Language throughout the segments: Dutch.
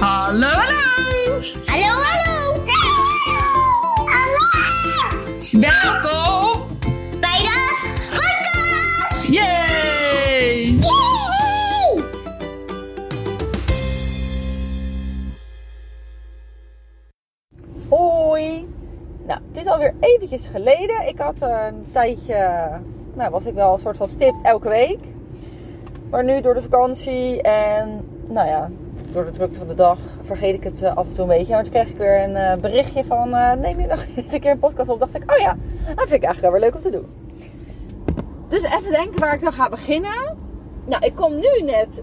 Hallo, hallo! Hallo, hallo! Hallo! Welkom! Bij de podcast! Yay! Yay! Hoi! Nou, het is alweer eventjes geleden. Ik had een tijdje, nou was ik wel een soort van stipt elke week. Maar nu door de vakantie en, nou ja, door de drukte van de dag vergeet ik het eh, af en toe een beetje. Maar toen kreeg ik weer een eh, berichtje van, eh, neem je nog eens een keer een podcast op. dacht ik, oh ja, dat vind ik eigenlijk wel weer leuk om te doen. Dus even denken waar ik dan ga beginnen. Nou, ik kom nu net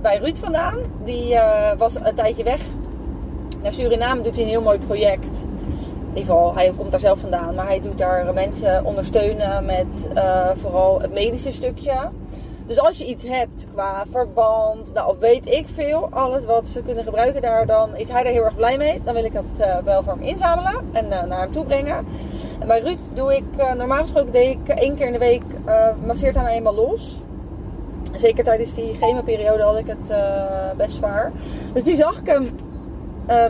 bij Ruud vandaan. Die was een tijdje weg naar Suriname doet hij een heel mooi project. In ieder geval, hij komt daar zelf vandaan. Maar hij doet daar mensen ondersteunen met vooral het medische stukje. Dus als je iets hebt qua verband, nou, weet ik veel, alles wat ze kunnen gebruiken daar, dan is hij er heel erg blij mee. Dan wil ik dat eh, wel voor hem inzamelen en eh, naar hem toe brengen. En bij Ruud doe ik, eh, normaal gesproken deed ik één keer in de week, masseert hij mij eenmaal los. Zeker tijdens die chemoperiode had ik het best zwaar. Dus die zag ik hem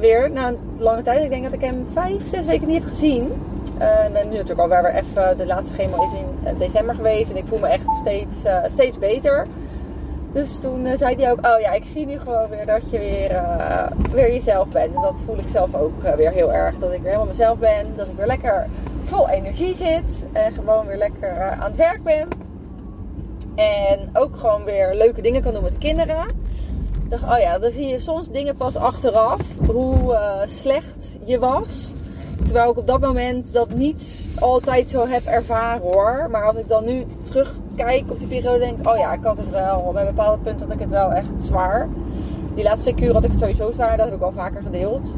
weer na een lange tijd. Ik denk dat ik hem vijf, zes weken niet heb gezien. Eh, en nu natuurlijk alweer weer even, de laatste chemo is in eh, december geweest. En ik voel me echt steeds, eh, steeds beter. Dus toen zei hij ook, oh ja, ik zie nu gewoon weer dat je weer, weer jezelf bent. En dat voel ik zelf ook weer heel erg. Dat ik weer helemaal mezelf ben. Dat ik weer lekker vol energie zit. En gewoon weer lekker aan het werk ben. En ook gewoon weer leuke dingen kan doen met kinderen. Dacht, oh ja, dan zie je soms dingen pas achteraf. Hoe slecht je was. Terwijl ik op dat moment dat niet altijd zo heb ervaren hoor. Maar als ik dan nu terugkijk op die periode, denk ik, oh ja, ik had het wel. Bij bepaalde punten had ik het wel echt zwaar. Die laatste kuur had ik het sowieso zwaar. Dat heb ik al vaker gedeeld.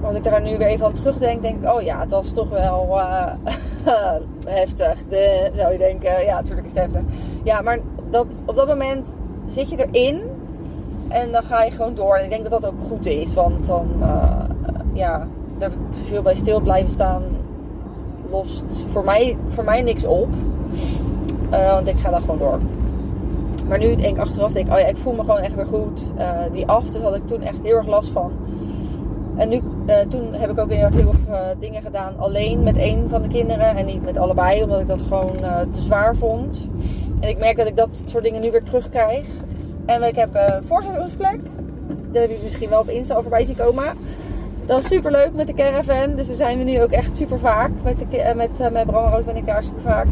Maar als ik daar nu weer even aan terugdenk, denk ik, oh ja, het was toch wel eh, heftig. De, zou je denken, ja, natuurlijk is het heftig. Ja, maar dat, op dat moment zit je erin. En dan ga je gewoon door. En ik denk dat dat ook goed is. Want dan, eh, ja, er veel bij stil blijven staan lost voor mij, voor mij niks op. Eh, want ik ga dan gewoon door. Maar nu denk ik achteraf, denk ik, oh ja, ik voel me gewoon echt weer goed. Eh, die aftes had ik toen echt heel erg last van. En nu, eh, toen heb ik ook inderdaad heel veel dingen gedaan alleen met één van de kinderen. En niet met allebei, omdat ik dat gewoon te zwaar vond. En ik merk dat ik dat soort dingen nu weer terugkrijg. En ik heb een voorzorgsplek. Daar heb je misschien wel op Insta al voorbij zien komen. Dat is super leuk met de caravan. Dus daar zijn we nu ook echt super vaak. Met, de, eh, met, eh, met Bram ben ik daar super vaak.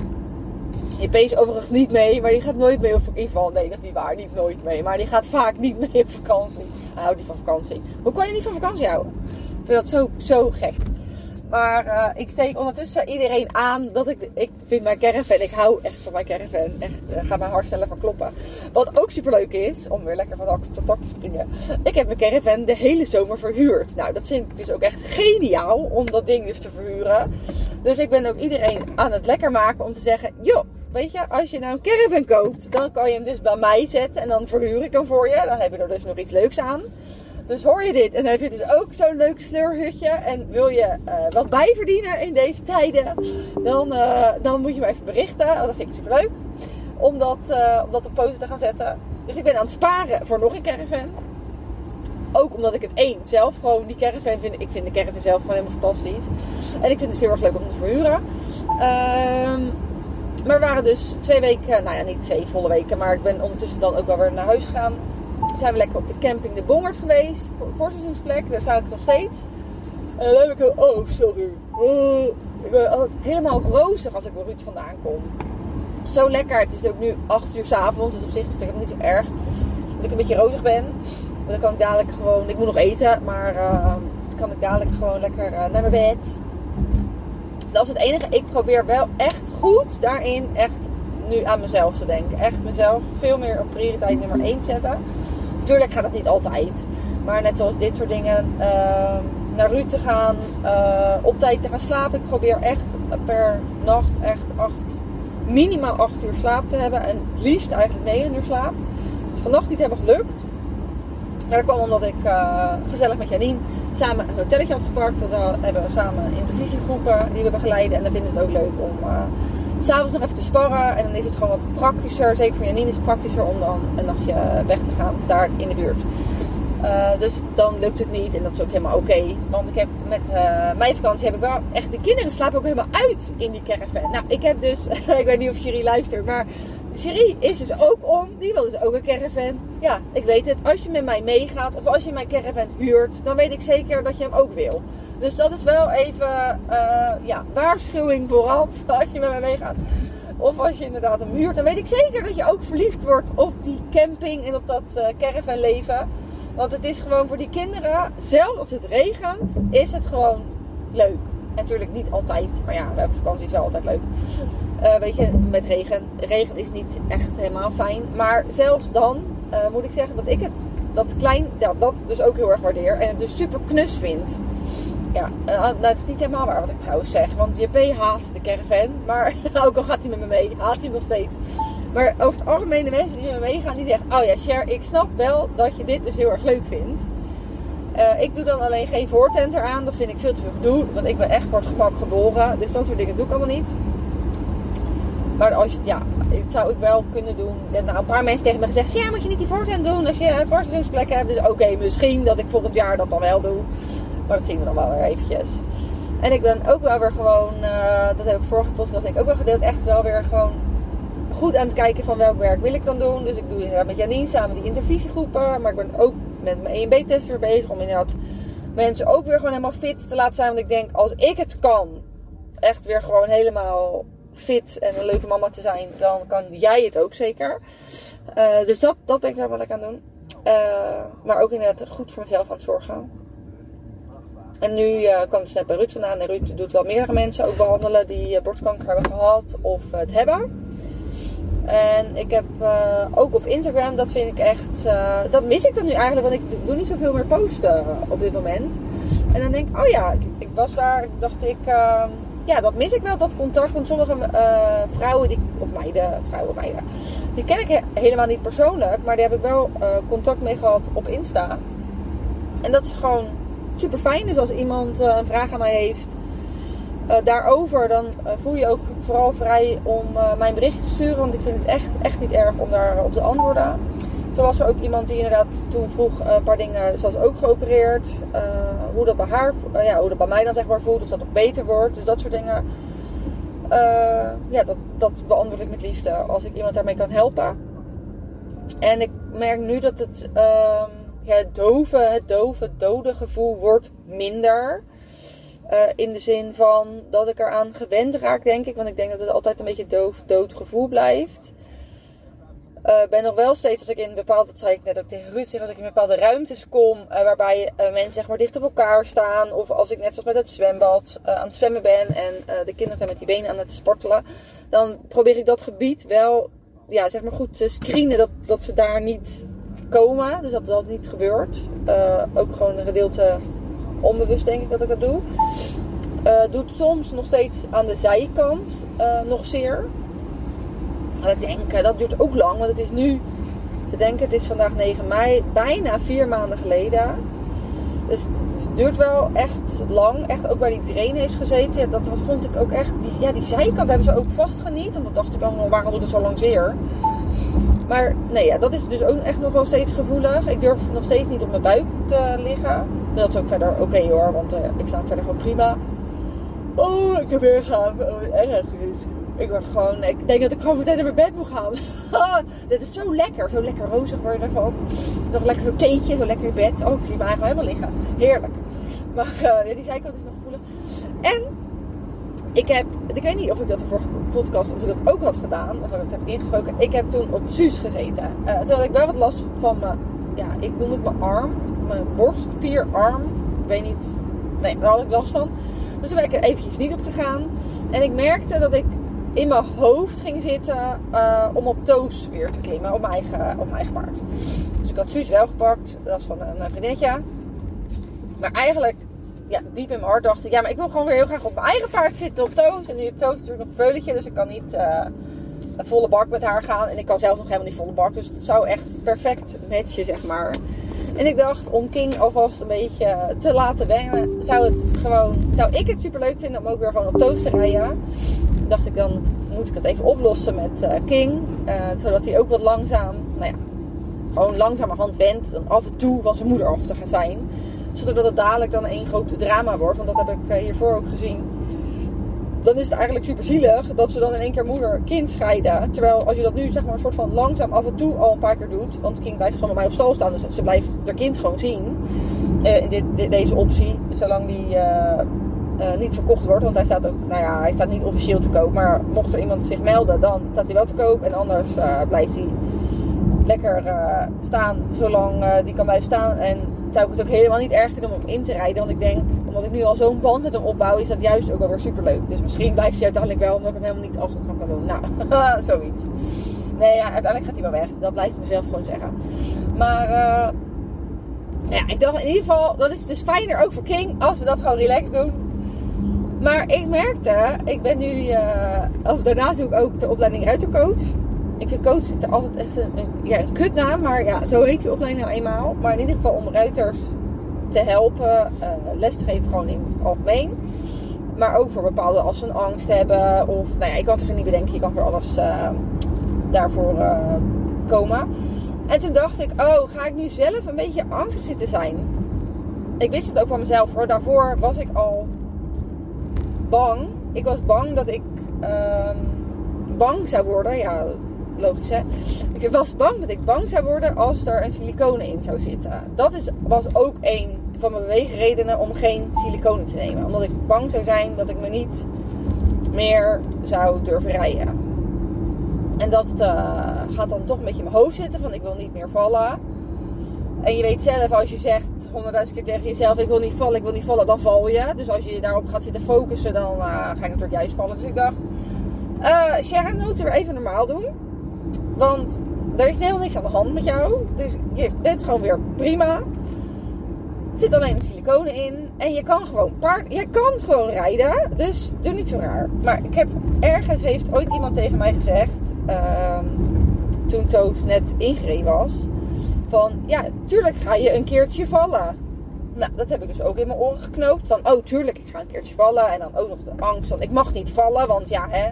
JP is overigens niet mee, maar die gaat nooit mee op geval. Nee, dat is niet waar. Niet nooit mee. Maar die gaat vaak niet mee op vakantie. Hij houdt niet van vakantie. Hoe kan je niet van vakantie houden? Ik vind dat zo, zo gek. Maar eh, ik steek ondertussen iedereen aan dat ik, ik vind mijn caravan, ik hou echt van mijn caravan. Echt, uh, ga mijn hart sneller van kloppen. Wat ook super leuk is, om weer lekker van dak tot dak te springen. Ik heb mijn caravan de hele zomer verhuurd. Nou, dat vind ik dus ook echt geniaal om dat ding dus te verhuren. Dus ik ben ook iedereen aan het lekker maken om te zeggen, joh, weet je, als je nou een caravan koopt, dan kan je hem dus bij mij zetten en dan verhuur ik hem voor je. Dan heb je er dus nog iets leuks aan. Dus hoor je dit en heb je dus ook zo'n leuk sleurhutje en wil je eh, wat bijverdienen in deze tijden, dan, eh, dan moet je me even berichten. Want dat vind ik super leuk. Om dat, eh, om dat op poten te gaan zetten. Dus ik ben aan het sparen voor nog een caravan. Ook omdat ik het één zelf gewoon die caravan vind. Ik vind de caravan zelf gewoon helemaal fantastisch. En ik vind het dus heel erg leuk om te verhuren. Ehm, maar we waren dus twee weken, nou ja, niet twee volle weken, maar ik ben ondertussen dan ook wel weer naar huis gegaan. Zijn we lekker op de camping De Bongert geweest, voor voorseizoensplek, daar sta ik nog steeds. En dan heb ik een, oh sorry, oh, ik ben helemaal rozig als ik bij Ruud vandaan kom. Zo lekker, het is ook nu 8 uur s'avonds, dus op zich is het niet zo erg. Dat ik een beetje rozig ben. Want dan kan ik dadelijk gewoon, ik moet nog eten, maar dan kan ik dadelijk gewoon lekker eh, naar mijn bed dat is het enige. Ik probeer wel echt goed daarin echt nu aan mezelf te denken. Echt mezelf veel meer op prioriteit nummer 1 zetten. Tuurlijk gaat dat niet altijd. Maar net zoals dit soort dingen. eh, naar Ruud te gaan. eh, op tijd te gaan slapen. Ik probeer echt per nacht echt acht, minimaal 8 uur slaap te hebben. En het liefst eigenlijk 9 uur slaap. Dus vannacht niet hebben gelukt. Maar dat kwam omdat ik eh, gezellig met Janine samen een hotelletje had gepakt. Dan hebben we samen intervisiegroepen die we begeleiden. En dan vinden we het ook leuk om uh, s'avonds nog even te sparren. En dan is het gewoon wat praktischer. Zeker voor Janine is het praktischer om dan een nachtje weg te gaan daar in de buurt. Eh, dus dan lukt het niet en dat is ook helemaal oké. Want ik heb met eh, mijn vakantie heb ik wel echt... De kinderen slapen ook helemaal uit in die caravan. Nou, ik heb dus... ik weet niet of Cherie luistert, maar... Cherie is dus ook om. Die wil dus ook een caravan. Ja, ik weet het. Als je met mij meegaat of als je mijn caravan huurt... dan weet ik zeker dat je hem ook wil. Dus dat is wel even... eh, ja, waarschuwing vooraf als je met mij meegaat. Of als je inderdaad hem huurt, dan weet ik zeker dat je ook verliefd wordt op die camping en op dat eh caravan leven. Want het is gewoon voor die kinderen, zelfs als het regent, is het gewoon leuk. Natuurlijk niet altijd, maar ja, welke vakantie is wel altijd leuk. Eh, weet je, met regen. Regen is niet echt helemaal fijn. Maar zelfs dan moet ik zeggen dat ik het, dat klein, ja, dat dus ook heel erg waardeer. En het dus super knus vind. Ja, eh, dat is niet helemaal waar wat ik trouwens zeg. Want JP haat de caravan. Maar ook al gaat hij met me mee, haat hij nog steeds. Maar over het algemeen, de mensen die met me meegaan, die zeggen... Oh ja, Cher, ik snap wel dat je dit dus heel erg leuk vindt. Eh, ik doe dan alleen geen voortent eraan. Dat vind ik veel te veel gedoe. Want ik ben echt voor het gemak geboren. Dus dat soort dingen doe ik allemaal niet. Maar als je, ja, dat zou ik wel kunnen doen. Ja, nou, een paar mensen tegen me gezegd, ja, moet je niet die voortent doen als je een voorseizoensplek hebt. Dus oké, misschien dat ik volgend jaar dat dan wel doe. Maar dat zien we dan wel weer eventjes. En ik ben ook wel weer gewoon, eh, dat heb ik vorige podcast denk ik ook wel gedeeld, echt wel weer gewoon goed aan het kijken van welk werk wil ik dan doen. Dus ik doe inderdaad met Janine samen die intervisiegroepen. Maar ik ben ook met mijn EMB-test weer bezig om inderdaad mensen ook weer gewoon helemaal fit te laten zijn. Want ik denk, als ik het kan, echt weer gewoon helemaal fit en een leuke mama te zijn, dan kan jij het ook zeker. Eh, dus dat, dat ben ik wel wat ik aan doen. Eh, maar ook inderdaad goed voor mezelf aan het zorgen. En nu eh, kwam dus net bij Ruud vandaan. En Ruud doet wel meerdere mensen ook behandelen die eh, borstkanker hebben gehad of het hebben. En ik heb eh, ook op Instagram, dat vind ik echt, dat mis ik dan nu eigenlijk, want ik doe niet zoveel meer posten op dit moment. En dan denk ik, oh ja, ik, ik was daar, dacht ik, ja, dat mis ik wel, dat contact. Want sommige vrouwen, die, of meiden, vrouwen, meiden, die ken ik he- helemaal niet persoonlijk, maar die heb ik wel contact mee gehad op Insta. En dat is gewoon super fijn. Dus als iemand eh, een vraag aan mij heeft eh, daarover, dan eh, voel je ook vooral vrij om mijn bericht te sturen. Want ik vind het echt, echt niet erg om daarop te antwoorden. Zo was er ook iemand die inderdaad toen vroeg een paar dingen, zoals ook geopereerd. hoe dat bij haar, ja, hoe dat bij mij dan zeg maar voelt, of dat nog beter wordt. Dus dat soort dingen. Ja, dat, dat beantwoord ik met liefde als ik iemand daarmee kan helpen. En ik merk nu dat het, ehm, het dove, het dove, dode gevoel wordt minder. Eh, in de zin van dat ik eraan gewend raak, denk ik. Want ik denk dat het altijd een beetje doof, dood gevoel blijft. Eh, ben nog wel steeds als ik in bepaalde, dat zei ik net ook tegen Ruud, als ik in bepaalde ruimtes kom eh, waarbij mensen zeg maar dicht op elkaar staan. Of als ik net zoals met het zwembad aan het zwemmen ben en de kinderen zijn met die benen aan het sportelen. Dan probeer ik dat gebied wel ja, zeg maar goed te screenen dat, dat ze daar niet komen. Dus dat dat niet gebeurt. Eh, ook gewoon een gedeelte onbewust denk ik dat ik dat doe. Eh, doet soms nog steeds aan de zijkant eh, nog zeer. Maar ik denk, dat duurt ook lang, want het is nu, ik denk het is vandaag 9 mei, bijna vier maanden geleden. Dus het duurt wel echt lang. Echt ook waar die drain heeft gezeten. Dat vond ik ook echt, die, ja die zijkant hebben ze ook vastgeniet. En dat dacht ik nog, waarom doet het zo lang zeer? Maar nee, ja, dat is dus ook echt nog wel steeds gevoelig. Ik durf nog steeds niet op mijn buik te liggen. Dat is ook verder oké hoor, want eh, ik slaap verder gewoon prima. Oh, ik heb weer gaan. Oh, is. Ik word gewoon, ik denk dat ik gewoon meteen naar mijn bed moet gaan. Dit is zo lekker, zo lekker rozig worden ervan. Nog lekker zo'n theetje, zo lekker in bed. Oh, ik zie me eigenlijk helemaal liggen. Heerlijk. Maar eh, die zijkant is nog gevoelig. En ik heb, ik weet niet of ik dat de vorige podcast, of ik dat ook had gedaan, of ik dat heb ingesproken. Ik heb toen op Suus gezeten. Eh toen had ik wel wat last van mijn, ja, ik noem het mijn arm, mijn borstspierarm. Ik weet niet, nee, daar had ik last van. Dus toen ben ik er eventjes niet op gegaan. En ik merkte dat ik in mijn hoofd ging zitten eh, om op toos weer te klimmen, op mijn eigen, op mijn eigen paard. Dus ik had Suus wel gepakt, dat was van een, een. Maar eigenlijk ja, diep in mijn hart dacht ik, ja, maar ik wil gewoon weer heel graag op mijn eigen paard zitten op Toos. En nu heb Toos natuurlijk nog een veulentje, dus ik kan niet eh, een volle bak met haar gaan. En ik kan zelf nog helemaal niet volle bak, dus het zou echt perfect matchen, zeg maar. En ik dacht, om King alvast een beetje te laten wennen, zou, het gewoon, zou ik het super leuk vinden om ook weer gewoon op Toos te rijden. Dacht ik, dan moet ik het even oplossen met eh, King, eh, zodat hij ook wat langzaam, nou ja, gewoon langzamerhand went. Dan af en toe van zijn moeder af te gaan zijn. Zonder dat het dadelijk dan één groot drama wordt. Want dat heb ik eh, hiervoor ook gezien. Dan is het eigenlijk super zielig dat ze dan in één keer moeder-kind scheiden. Terwijl als je dat nu zeg maar een soort van langzaam af en toe al een paar keer doet. Want King blijft gewoon bij mij op stal staan. Dus ze blijft haar kind gewoon zien. eh, in dit, deze optie. Zolang die eh, niet verkocht wordt. Want hij staat ook, nou ja, hij staat niet officieel te koop. Maar mocht er iemand zich melden, dan staat hij wel te koop. En anders blijft hij lekker staan zolang die kan blijven staan. En zou ik het ook helemaal niet erg vinden om hem in te rijden. Want ik denk, omdat ik nu al zo'n band met hem opbouw, is dat juist ook wel weer super leuk. Dus misschien blijft hij uiteindelijk wel, omdat ik hem helemaal niet afstand van kan doen. Nou, zoiets. Nee, ja, uiteindelijk gaat hij wel weg. Dat blijf ik mezelf gewoon zeggen. Maar eh, ja, ik dacht in ieder geval, dat is dus fijner ook voor King als we dat gewoon relaxed doen. Maar ik merkte, ik ben nu, eh, of daarnaast doe ik ook de opleiding ruitercoach. Ik vind coach er altijd echt een, ja, een kutnaam, maar ja, zo heet die opleiding nou eenmaal. Maar in ieder geval om ruiters te helpen, eh, les te geven gewoon in het algemeen. Maar ook voor bepaalde als ze een angst hebben of, nou ja, ik kan het er niet bedenken, je kan voor alles eh, daarvoor eh, komen. En toen dacht ik, oh, ga ik nu zelf een beetje angstig zitten zijn? Ik wist het ook van mezelf hoor. Daarvoor was ik al bang. Ik was bang dat ik ehm, bang zou worden. Ja, logisch hè. Ik was bang dat ik bang zou worden als er een siliconen in zou zitten. Dat is, was ook een van mijn beweegredenen om geen siliconen te nemen. Omdat ik bang zou zijn dat ik me niet meer zou durven rijden. En dat eh, gaat dan toch een beetje mijn hoofd zitten van ik wil niet meer vallen. En je weet zelf als je zegt honderdduizend keer tegen jezelf ik wil niet vallen, ik wil niet vallen, dan val je. Dus als je daarop gaat zitten focussen, dan eh, ga je natuurlijk juist vallen. Dus ik dacht, eh Sharon, moeten weer even normaal doen. Want er is helemaal niks aan de hand met jou. Dus je bent gewoon weer prima. Er zit alleen een siliconen in. En je kan gewoon paard, je kan gewoon rijden. Dus doe niet zo raar. Maar ik heb ergens heeft ooit iemand tegen mij gezegd. ehm, toen Toos net ingereden was. Van ja, tuurlijk ga je een keertje vallen. Nou, dat heb ik dus ook in mijn oren geknoopt. Van oh, tuurlijk, ik ga een keertje vallen. En dan ook nog de angst van ik mag niet vallen. Want ja, hè,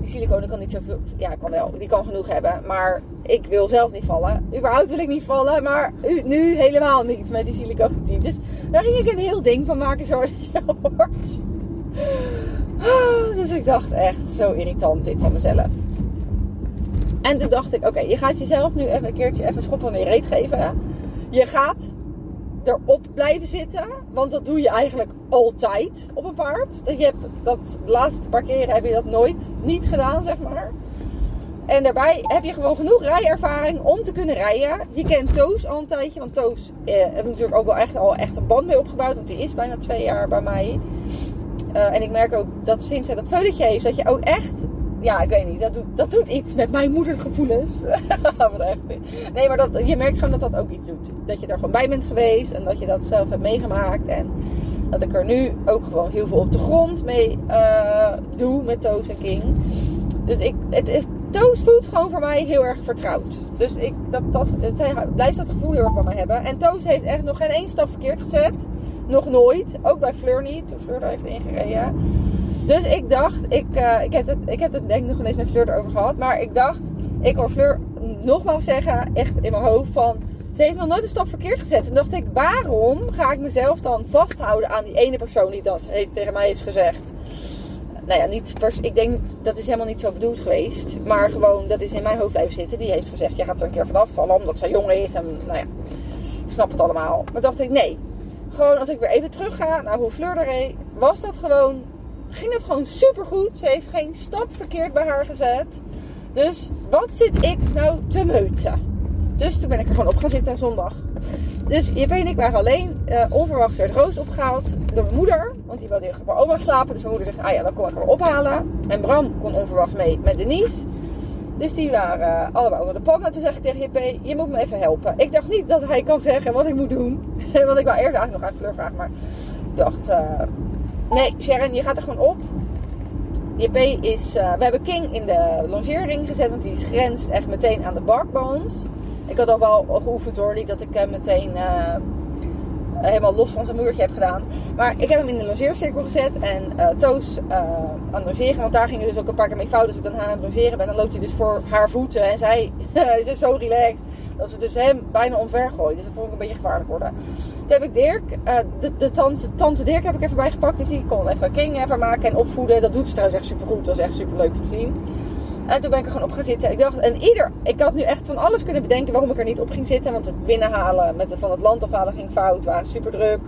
die siliconen kan niet zoveel. Ja, kan wel. Die kan genoeg hebben. Maar ik wil zelf niet vallen. Überhaupt wil ik niet vallen. Maar nu helemaal niet met die siliconen. Dus daar ging ik een heel ding van maken zoals je hoort. Ah, Dus ik dacht echt zo irritant dit van mezelf. En toen dacht ik, oké, je gaat jezelf nu even een keertje even schoppen in je reet geven. Je gaat erop blijven zitten. Want dat doe je eigenlijk altijd op een paard. Dat je hebt dat laatste paar keren heb je dat nooit niet gedaan, zeg maar. En daarbij heb je gewoon genoeg rijervaring om te kunnen rijden. Je kent Toos al een tijdje. Want Toos eh, natuurlijk ook wel echt, al echt een band mee opgebouwd. Want die is bijna twee jaar bij mij. Eh, en ik merk ook dat sinds hij dat fotootje heeft, dat je ook echt... Ja, ik weet niet. Dat doet, dat doet iets met mijn moedergevoelens. Echt. Nee, maar dat, je merkt gewoon dat dat ook iets doet. Dat je er gewoon bij bent geweest. En dat je dat zelf hebt meegemaakt. En dat ik er nu ook gewoon heel veel op de grond mee eh, doe met Toos en King. Dus ik, het is, Toos voelt gewoon voor mij heel erg vertrouwd. Dus ik, dat, dat, blijft dat gevoel heel erg bij mij hebben. En Toos heeft echt nog geen één stap verkeerd gezet. Nog nooit. Ook bij Fleur niet. Toen Fleur daar heeft ingereden. Dus ik dacht, ik, eh, ik, heb het, ik heb het denk ik nog ineens met Fleur erover gehad. Maar ik dacht, ik hoor Fleur nogmaals zeggen, echt in mijn hoofd van... Ze heeft nog nooit een stap verkeerd gezet. En dacht ik, waarom ga ik mezelf dan vasthouden aan die ene persoon die dat heeft, tegen mij heeft gezegd? Nou ja, niet pers ik denk dat is helemaal niet zo bedoeld geweest. Maar gewoon, dat is in mijn hoofd blijven zitten. Die heeft gezegd, je gaat er een keer vanaf vallen omdat ze jong is. En nou ja, ik snap het allemaal. Maar dacht ik, nee. Gewoon als ik weer even terug ga naar hoe Fleur er was dat gewoon, ging het gewoon super goed. Ze heeft geen stap verkeerd bij haar gezet. Dus wat zit ik nou te meuten? Dus toen ben ik er gewoon op gaan zitten zondag. Dus JP en ik waren alleen. eh, onverwachts werd Roos opgehaald door mijn moeder. Want die wilde bij oma slapen. Dus mijn moeder zegt, ah ja, dan kom ik haar ophalen. En Bram kon onverwachts mee met Denise. Dus die waren eh, allebei onder de pan. En toen zeg ik tegen JP, je moet me even helpen. Ik dacht niet dat hij kan zeggen wat ik moet doen. Want ik wou eerst eigenlijk nog aan Fleur vragen. Maar ik dacht, eh, nee Sharon, je gaat er gewoon op. JP is, eh, we hebben King in de longeerring gezet. Want die grenst echt meteen aan de barkbones. Ik had al wel geoefend hoor. Niet dat ik hem meteen eh, helemaal los van zijn moedertje heb gedaan. Maar ik heb hem in de logeercirkel gezet. En eh, Toos eh, aan het logeren. Want daar ging het dus ook een paar keer mee fout. Als ik dan haar aan het logeren ben. Dan loopt hij dus voor haar voeten. En zij is dus zo relaxed. Dat ze dus hem bijna omver gooien. Dus dat vond ik een beetje gevaarlijk worden. Toen heb ik Dirk, eh, de, de tante, tante Dirk heb ik even bijgepakt. Dus die kon even King even maken en opvoeden. Dat doet ze trouwens echt super goed. Dat is echt super leuk te zien. En toen ben ik er gewoon op gaan zitten. Ik dacht, en ieder, ik had nu echt van alles kunnen bedenken waarom ik er niet op ging zitten. Want het binnenhalen met van het land afhalen ging fout. Waren super druk.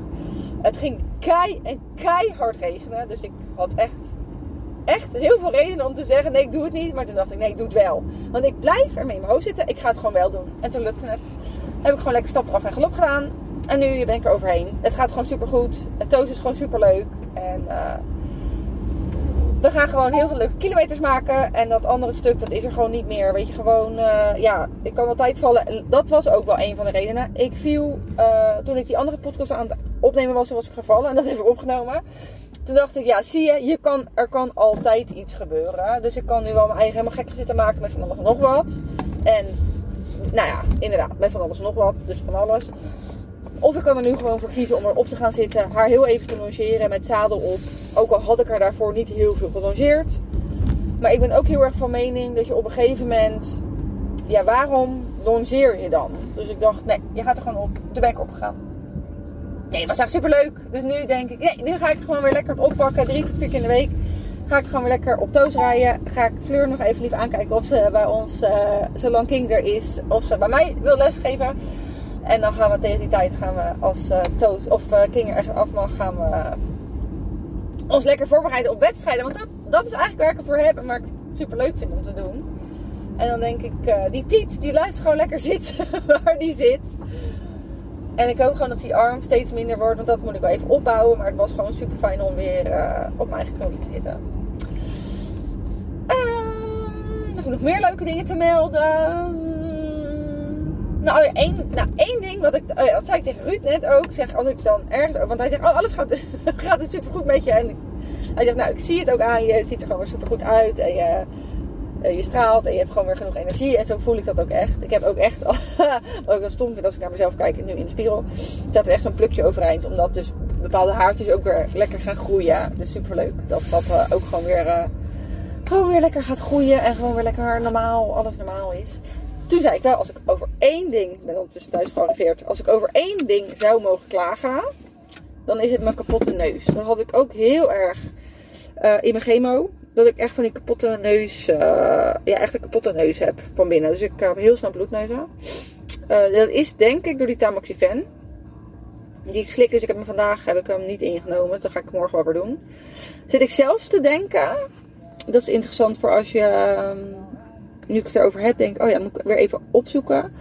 Het ging kei en keihard regenen. Dus ik had echt, echt heel veel redenen om te zeggen: nee, ik doe het niet. Maar toen dacht ik: nee, ik doe het wel. Want ik blijf ermee in mijn hoofd zitten. Ik ga het gewoon wel doen. En toen lukte het. Heb ik gewoon lekker stap eraf en galop gedaan. En nu ben ik er overheen. Het gaat gewoon super goed. Het toast is gewoon super leuk. En uh, we gaan gewoon heel veel leuke kilometers maken. En dat andere stuk, dat is er gewoon niet meer. Weet je, gewoon, uh, ja, ik kan altijd vallen. En dat was ook wel een van de redenen. Ik viel, uh, toen ik die andere podcast aan het opnemen was, was ik gevallen. En dat heb ik opgenomen. Toen dacht ik, ja, zie je, je kan, er kan altijd iets gebeuren. Dus ik kan nu wel mijn eigen helemaal gek zitten maken met van alles en nog wat. En, nou ja, inderdaad, met van alles en nog wat. Dus van alles. Of ik kan er nu gewoon voor kiezen om erop te gaan zitten. Haar heel even te longeren met zadel op. Ook al had ik er daarvoor niet heel veel gelongeerd. Maar ik ben ook heel erg van mening dat je op een gegeven moment... Ja, waarom longeer je dan? Dus ik dacht, nee, je gaat er gewoon op. Toen ben ik opgegaan. Nee, was echt super leuk. Dus nu denk ik, nee, nu ga ik gewoon weer lekker oppakken. Drie tot vier keer in de week. Ga ik gewoon weer lekker op toos rijden. Ga ik Fleur nog even lief aankijken of ze bij ons, uh, zolang King er is, of ze bij mij wil lesgeven. En dan gaan we tegen die tijd gaan we als uh, Toos of uh, King er echt af mag, gaan we ons lekker voorbereiden op wedstrijden. Want dat, dat is eigenlijk waar ik het voor heb en waar ik het super leuk vind om te doen. En dan denk ik, die Tiet, die luistert gewoon lekker zitten waar die zit. En ik hoop gewoon dat die arm steeds minder wordt, want dat moet ik wel even opbouwen. Maar het was gewoon super fijn om weer op mijn eigen knie te zitten. Um, nog meer leuke dingen te melden. Nou, één, nou, één ding wat ik, oh dat zei ik tegen Ruud net ook. Zeg, als ik dan ergens, want hij zegt, oh, alles gaat, gaat het super goed met je. En hij zegt, nou, ik zie het ook aan je. Je ziet er gewoon super goed uit. En je straalt en je hebt gewoon weer genoeg energie. En zo voel ik dat ook echt. Ik heb ook echt, wat ik wel stom vind als ik naar mezelf kijk nu in de spiegel. Staat er echt zo'n plukje overeind. Omdat dus bepaalde haartjes ook weer lekker gaan groeien. Dus super leuk. Dat dat uh, ook gewoon weer, uh, gewoon weer lekker gaat groeien. En gewoon weer lekker normaal, alles normaal is toen zei ik wel, als ik over één ding, ben ondertussen thuis gearriveerd, als ik over één ding zou mogen klagen, dan is het mijn kapotte neus. Dat had ik ook heel erg in mijn chemo. Dat ik echt van die kapotte neus, uh, ja echt een kapotte neus heb van binnen. Dus ik heb heel snel bloedneuzen. Uh, dat is denk ik door die tamoxifen. Die ik slik, dus ik heb hem vandaag heb ik hem niet ingenomen. Dat ga ik morgen wel weer doen. Zit ik zelfs te denken, dat is interessant voor als je... Um, nu ik het erover heb, denk oh ja, moet ik weer even opzoeken.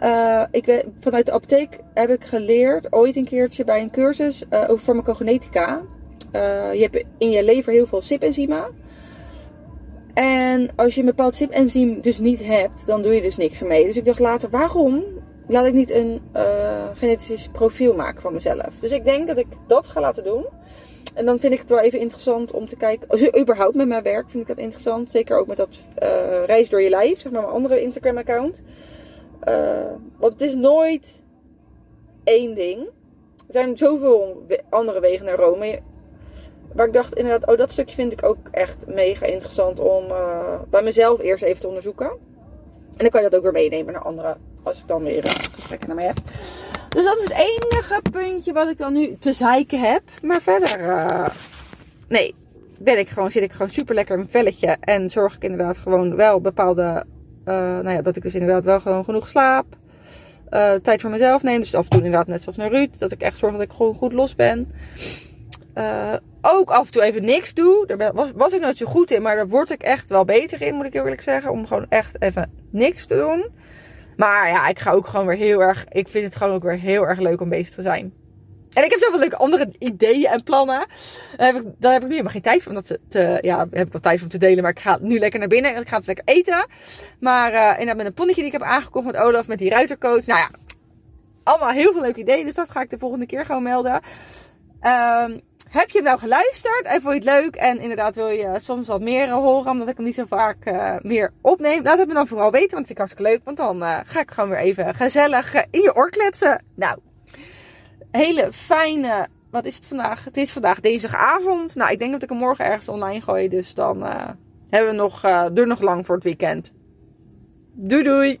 Uh, ik, vanuit de apotheek heb ik geleerd, ooit een keertje bij een cursus, over farmacogenetica. Uh, je hebt in je lever heel veel SIP-enzymen. En als je een bepaald SIP-enzym dus niet hebt, dan doe je dus niks ermee. Dus ik dacht later, waarom laat ik niet een genetisch profiel maken van mezelf? Dus ik denk dat ik dat ga laten doen. En dan vind ik het wel even interessant om te kijken. Überhaupt met mijn werk vind ik dat interessant. Zeker ook met dat uh, reis door je lijf, zeg maar mijn andere Instagram account. Uh, want het is nooit één ding. Er zijn zoveel andere wegen naar Rome. Waar ik dacht inderdaad, oh dat stukje vind ik ook echt mega interessant om uh, bij mezelf eerst even te onderzoeken. En dan kan je dat ook weer meenemen naar anderen. Als ik dan weer gesprekken naar mij heb. Dus dat is het enige puntje wat ik dan nu te zeiken heb. Maar verder, uh, nee, ben ik gewoon, zit ik gewoon super lekker in mijn velletje. En zorg ik inderdaad gewoon wel bepaalde, nou ja, dat ik dus inderdaad wel gewoon genoeg slaap. Tijd voor mezelf neem. Dus af en toe inderdaad net zoals naar Ruud. Dat ik echt zorg dat ik gewoon goed los ben. Uh, ook af en toe even niks doe. Daar was, ik nooit zo goed in. Maar daar word ik echt wel beter in, moet ik eerlijk zeggen. Om gewoon echt even niks te doen. Maar ja, ik ga ook gewoon weer heel erg. Ik vind het gewoon ook weer heel erg leuk om bezig te zijn. En ik heb zoveel leuke andere ideeën en plannen. Daar heb ik, heb ik nu helemaal geen tijd voor. Om dat te, ja, heb ik wel tijd om te delen. Maar ik ga nu lekker naar binnen. En ik ga het lekker eten. Maar uh, inderdaad met een ponnetje die ik heb aangekocht met Olaf. Met die ruitercoach. Nou ja, allemaal heel veel leuke ideeën. Dus dat ga ik de volgende keer gewoon melden. Um, heb je hem nou geluisterd en vond je het leuk? En inderdaad wil je soms wat meer horen, omdat ik hem niet zo vaak uh, meer opneem. Laat het me dan vooral weten, want dat vind ik hartstikke leuk. Want dan uh, ga ik gewoon weer even gezellig uh, in je oor kletsen. Nou, hele fijne... Wat is het vandaag? Het is vandaag dinsdagavond. Nou, ik denk dat ik hem morgen ergens online gooi. Dus dan hebben we nog, duurt nog lang voor het weekend. Doei doei!